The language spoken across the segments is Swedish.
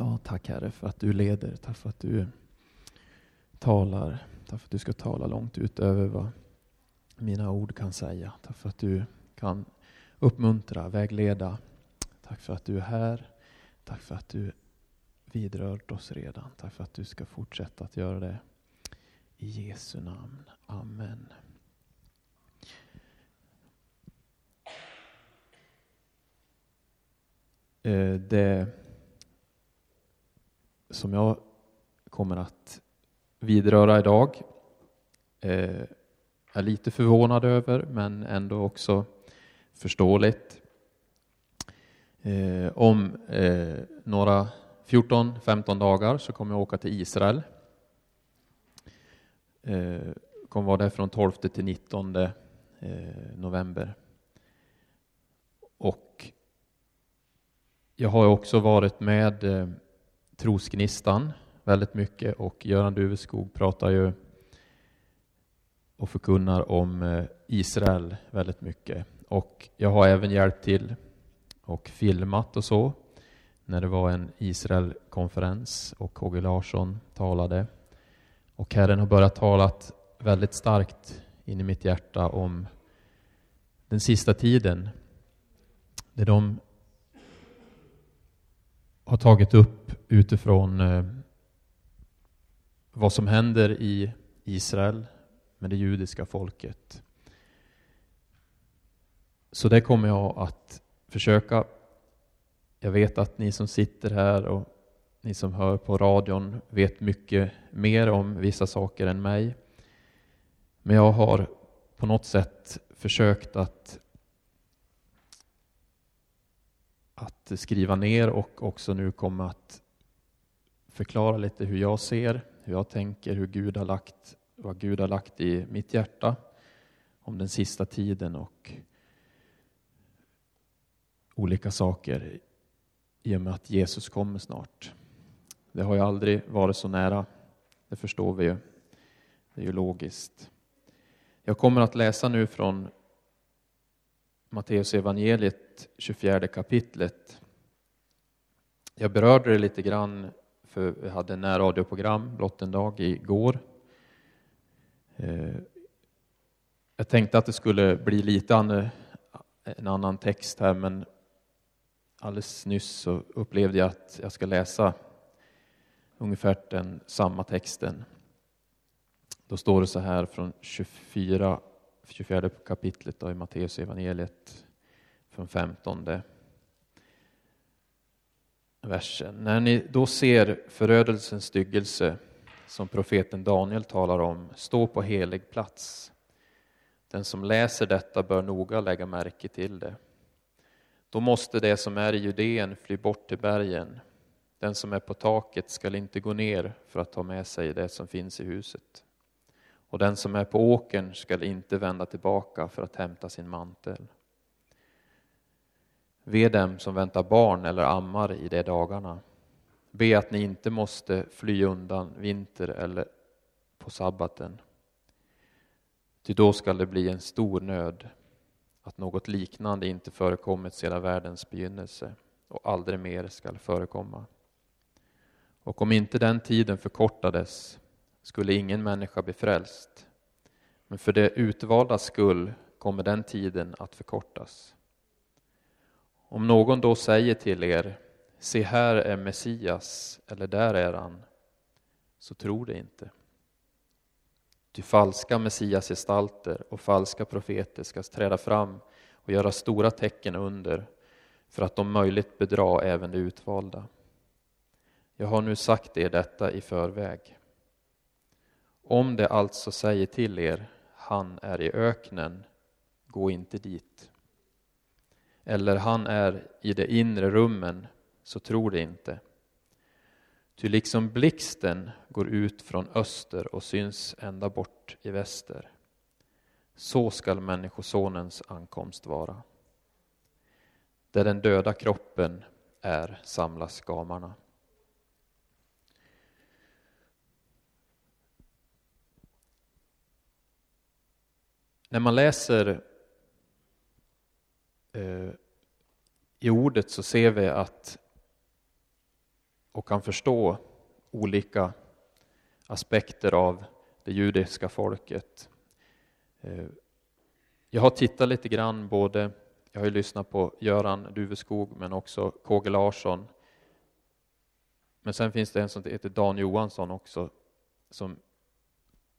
Ja, tack Herre för att du leder, tack för att du talar, tack för att du ska tala långt utöver vad mina ord kan säga. Tack för att du kan uppmuntra, vägleda. Tack för att du är här. Tack för att du vidrört oss redan. Tack för att du ska fortsätta att göra det. I Jesu namn. Amen. Eh, det som jag kommer att vidröra idag eh, är lite förvånad över, men ändå också förståeligt. Eh, om eh, några 14-15 dagar så kommer jag åka till Israel. Eh, kommer vara där från 12 till 19 eh, november. Och jag har också varit med eh, Trosgnistan väldigt mycket och Göran Duveskog pratar ju och förkunnar om eh, Israel väldigt mycket. Och jag har även hjälpt till och filmat och så när det var en Israelkonferens och KG Larsson talade. Och Herren har börjat tala väldigt starkt in i mitt hjärta om den sista tiden. Där de har tagit upp utifrån eh, vad som händer i Israel med det judiska folket. Så det kommer jag att försöka jag vet att ni som sitter här och ni som hör på radion vet mycket mer om vissa saker än mig. Men jag har på något sätt försökt att, att skriva ner och också nu komma att förklara lite hur jag ser, hur jag tänker, hur Gud har lagt, vad Gud har lagt i mitt hjärta om den sista tiden och olika saker i och med att Jesus kommer snart. Det har ju aldrig varit så nära, det förstår vi ju. Det är ju logiskt. Jag kommer att läsa nu från Matteus evangeliet 24 kapitlet. Jag berörde det lite grann för vi hade närradioprogram blott en dag igår. Eh, jag tänkte att det skulle bli lite en annan text här men alldeles nyss så upplevde jag att jag ska läsa ungefär den samma texten. Då står det så här från 24, 24 kapitlet då i Matteus evangeliet från 15 versen. När ni då ser förödelsens styggelse som profeten Daniel talar om, stå på helig plats. Den som läser detta bör noga lägga märke till det. Då måste det som är i Judeen fly bort till bergen. Den som är på taket skall inte gå ner för att ta med sig det som finns i huset. Och den som är på åkern skall inte vända tillbaka för att hämta sin mantel. Ve dem som väntar barn eller ammar i de dagarna. Be att ni inte måste fly undan vinter eller på sabbaten. Ty då skall det bli en stor nöd att något liknande inte förekommit sedan världens begynnelse och aldrig mer skall förekomma. Och om inte den tiden förkortades skulle ingen människa bli frälst. Men för det utvalda skull kommer den tiden att förkortas. Om någon då säger till er, se här är Messias, eller där är han, så tro det inte. Ty falska messiasgestalter och falska profeter ska träda fram och göra stora tecken under för att om möjligt bedra även de utvalda. Jag har nu sagt er detta i förväg. Om det alltså säger till er, han är i öknen, gå inte dit. Eller han är i de inre rummen, så tro det inte. Ty liksom blixten går ut från öster och syns ända bort i väster. Så skall Människosonens ankomst vara. Där den döda kroppen är samlas gamarna. När man läser Eh, i ordet så ser vi att och kan förstå olika aspekter av det judiska folket. Eh, jag har tittat lite grann både, jag har ju lyssnat på Göran Duveskog men också KG Larsson. Men sen finns det en som heter Dan Johansson också som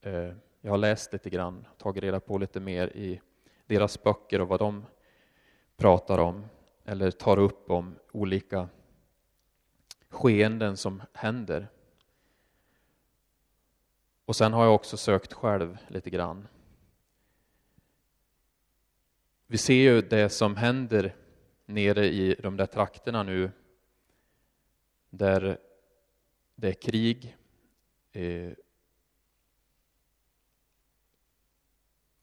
eh, jag har läst lite grann, tagit reda på lite mer i deras böcker och vad de pratar om eller tar upp om olika skeenden som händer. Och sen har jag också sökt själv lite grann. Vi ser ju det som händer nere i de där trakterna nu där det är krig eh,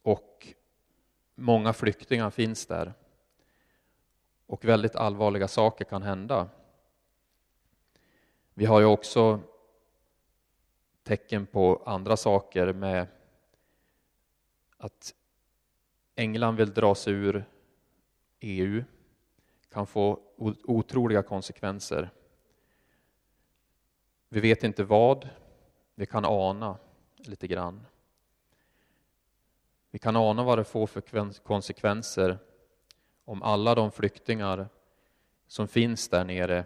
och många flyktingar finns där och väldigt allvarliga saker kan hända. Vi har ju också tecken på andra saker med att England vill dra sig ur EU kan få otroliga konsekvenser. Vi vet inte vad, vi kan ana lite grann. Vi kan ana vad det får för konsekvenser om alla de flyktingar som finns där nere,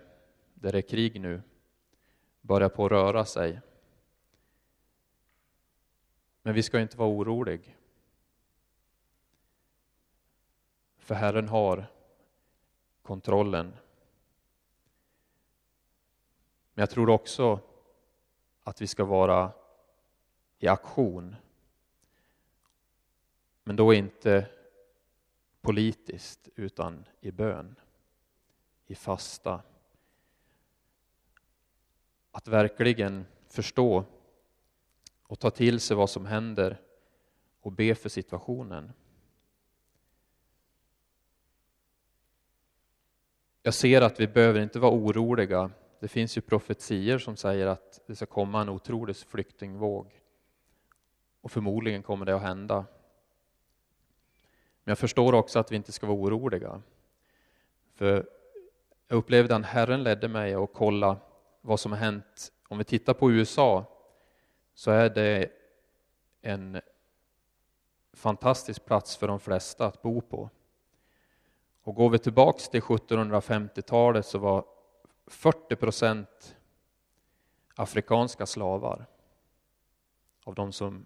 där det är krig nu, börjar på att röra sig. Men vi ska inte vara oroliga, För Herren har kontrollen. Men jag tror också att vi ska vara i aktion. Men då inte politiskt utan i bön, i fasta. Att verkligen förstå och ta till sig vad som händer och be för situationen. Jag ser att vi behöver inte vara oroliga. Det finns ju profetier som säger att det ska komma en otrolig flyktingvåg. Och förmodligen kommer det att hända. Men jag förstår också att vi inte ska vara oroliga. För jag upplevde att Herren ledde mig att kolla vad som har hänt. Om vi tittar på USA så är det en fantastisk plats för de flesta att bo på. Och går vi tillbaks till 1750-talet så var 40 procent afrikanska slavar av de som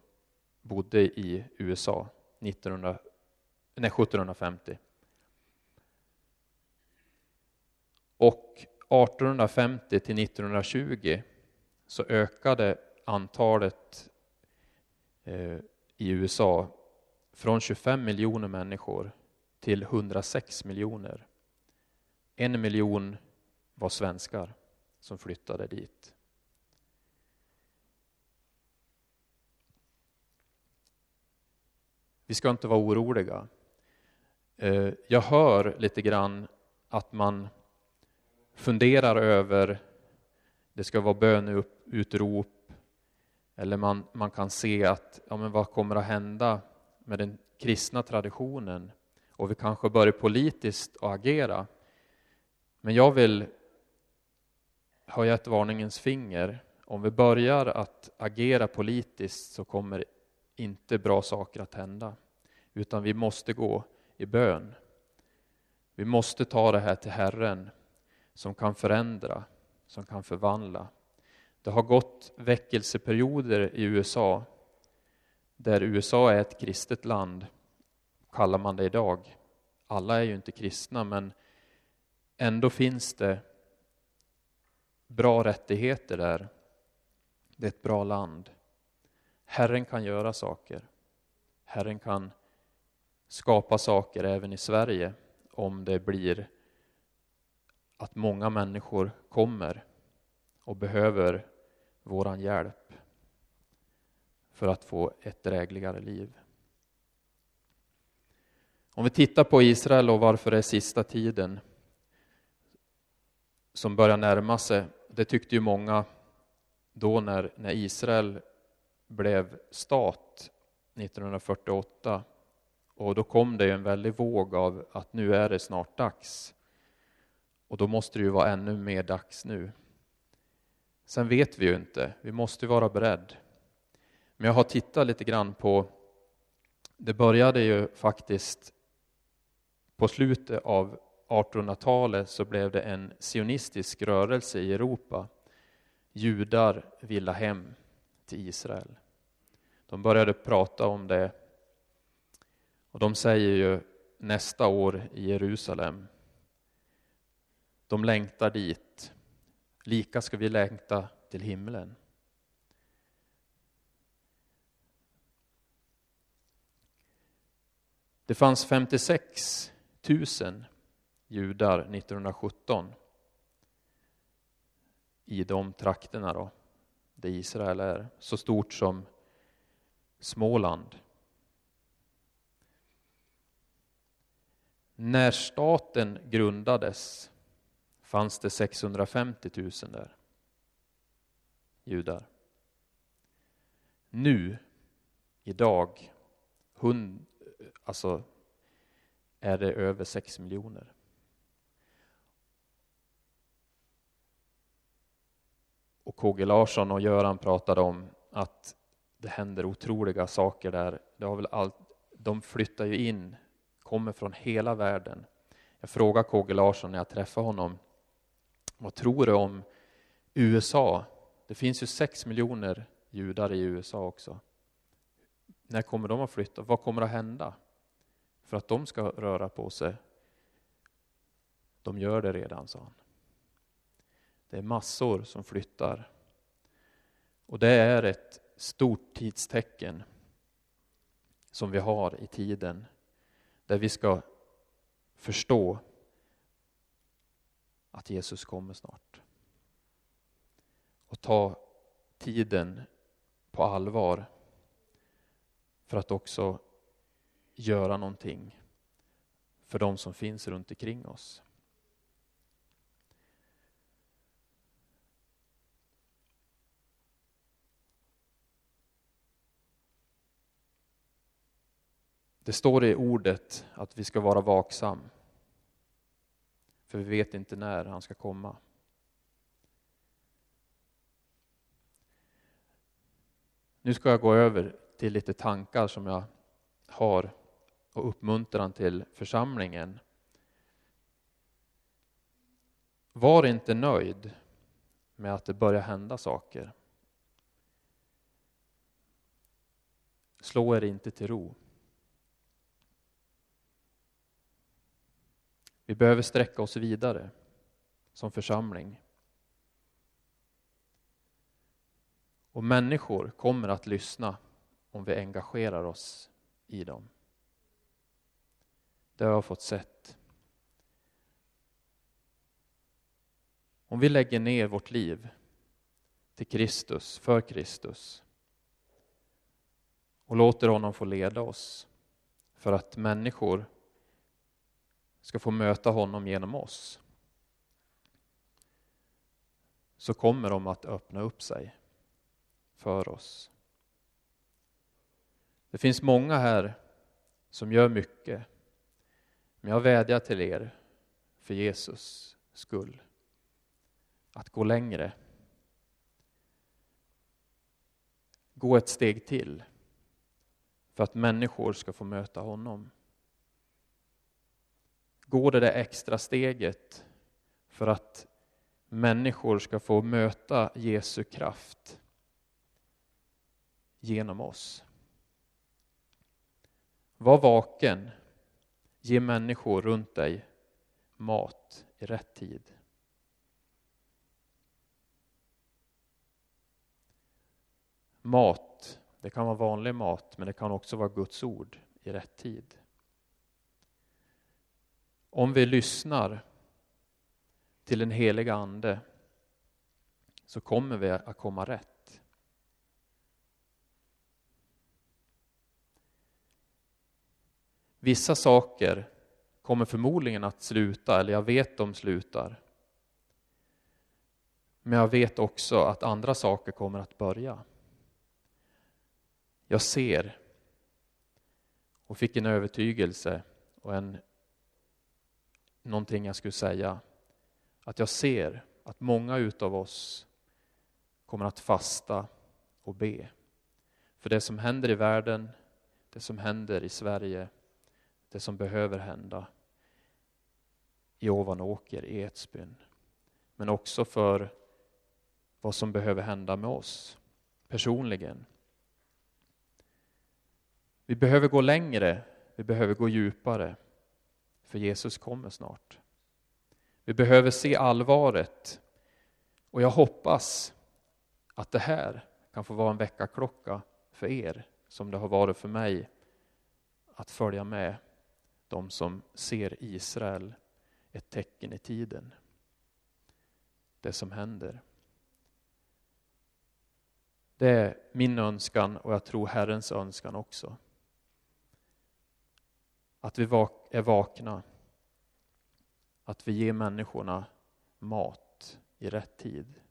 bodde i USA 1900, nej, 1750. Och 1850 till 1920 så ökade antalet eh, i USA från 25 miljoner människor till 106 miljoner. En miljon var svenskar som flyttade dit. Vi ska inte vara oroliga. Eh, jag hör lite grann att man funderar över, det ska vara böneutrop, eller man, man kan se att, ja men vad kommer att hända med den kristna traditionen? Och vi kanske börjar politiskt att agera. Men jag vill höja ett varningens finger. Om vi börjar att agera politiskt så kommer inte bra saker att hända. Utan vi måste gå i bön. Vi måste ta det här till Herren som kan förändra, som kan förvandla. Det har gått väckelseperioder i USA där USA är ett kristet land, kallar man det idag. Alla är ju inte kristna, men ändå finns det bra rättigheter där. Det är ett bra land. Herren kan göra saker. Herren kan skapa saker även i Sverige om det blir att många människor kommer och behöver våran hjälp för att få ett drägligare liv. Om vi tittar på Israel och varför det är sista tiden som börjar närma sig. Det tyckte ju många då när, när Israel blev stat 1948 och då kom det en väldig våg av att nu är det snart dags. Och då måste det ju vara ännu mer dags nu. Sen vet vi ju inte, vi måste vara beredd. Men jag har tittat lite grann på, det började ju faktiskt på slutet av 1800-talet så blev det en sionistisk rörelse i Europa. Judar ville hem till Israel. De började prata om det och de säger ju nästa år i Jerusalem. De längtar dit. Lika ska vi längta till himlen. Det fanns 56 000 judar 1917 i de trakterna då, där Israel är, så stort som Småland. När staten grundades fanns det 650 000 där, judar. Nu, idag, hund, alltså, är det över 6 miljoner. Och KG Larsson och Göran pratade om att det händer otroliga saker där. Det har väl allt, de flyttar ju in, kommer från hela världen. Jag frågade KG Larsson när jag träffade honom, vad tror du om USA? Det finns ju sex miljoner judar i USA också. När kommer de att flytta? Vad kommer att hända för att de ska röra på sig? De gör det redan, sa han. Det är massor som flyttar. Och det är ett stort tidstecken som vi har i tiden där vi ska förstå att Jesus kommer snart. Och ta tiden på allvar för att också göra någonting för de som finns runt omkring oss. Det står i ordet att vi ska vara vaksam. För vi vet inte när han ska komma. Nu ska jag gå över till lite tankar som jag har och uppmuntran till församlingen. Var inte nöjd med att det börjar hända saker. Slå er inte till ro. Vi behöver sträcka oss vidare som församling. Och människor kommer att lyssna om vi engagerar oss i dem. Det har jag fått sett. Om vi lägger ner vårt liv till Kristus, för Kristus och låter honom få leda oss för att människor ska få möta honom genom oss så kommer de att öppna upp sig för oss. Det finns många här som gör mycket. Men jag vädjar till er för Jesus skull att gå längre. Gå ett steg till för att människor ska få möta honom gå det där extra steget för att människor ska få möta Jesu kraft genom oss. Var vaken. Ge människor runt dig mat i rätt tid. Mat, det kan vara vanlig mat, men det kan också vara Guds ord i rätt tid. Om vi lyssnar till den heliga Ande så kommer vi att komma rätt. Vissa saker kommer förmodligen att sluta, eller jag vet de slutar. Men jag vet också att andra saker kommer att börja. Jag ser och fick en övertygelse och en någonting jag skulle säga. Att jag ser att många utav oss kommer att fasta och be. För det som händer i världen, det som händer i Sverige, det som behöver hända i Ovanåker, i Edsbyn. Men också för vad som behöver hända med oss personligen. Vi behöver gå längre, vi behöver gå djupare, för Jesus kommer snart. Vi behöver se allvaret och jag hoppas att det här kan få vara en väckarklocka för er som det har varit för mig att följa med de som ser Israel ett tecken i tiden. Det som händer. Det är min önskan och jag tror Herrens önskan också. Att vi är vakna. Att vi ger människorna mat i rätt tid.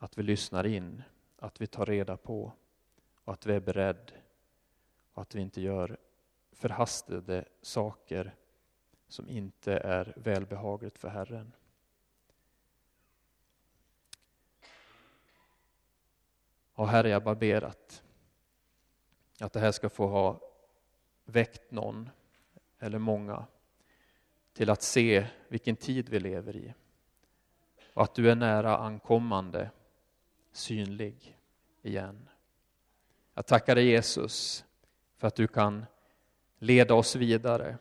Att vi lyssnar in, att vi tar reda på och att vi är beredda och att vi inte gör förhastade saker som inte är välbehagligt för Herren. Och Herre, jag bara ber att, att det här ska få ha väckt någon, eller många, till att se vilken tid vi lever i. Och att du är nära ankommande, synlig igen. Jag tackar dig Jesus för att du kan leda oss vidare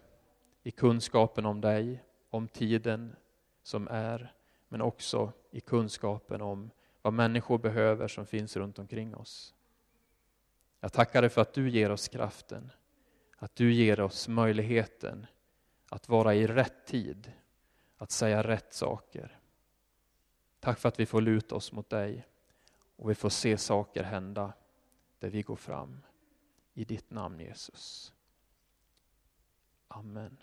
i kunskapen om dig, om tiden som är, men också i kunskapen om vad människor behöver som finns runt omkring oss. Jag tackar dig för att du ger oss kraften, att du ger oss möjligheten att vara i rätt tid, att säga rätt saker. Tack för att vi får luta oss mot dig och vi får se saker hända där vi går fram. I ditt namn Jesus. Amen.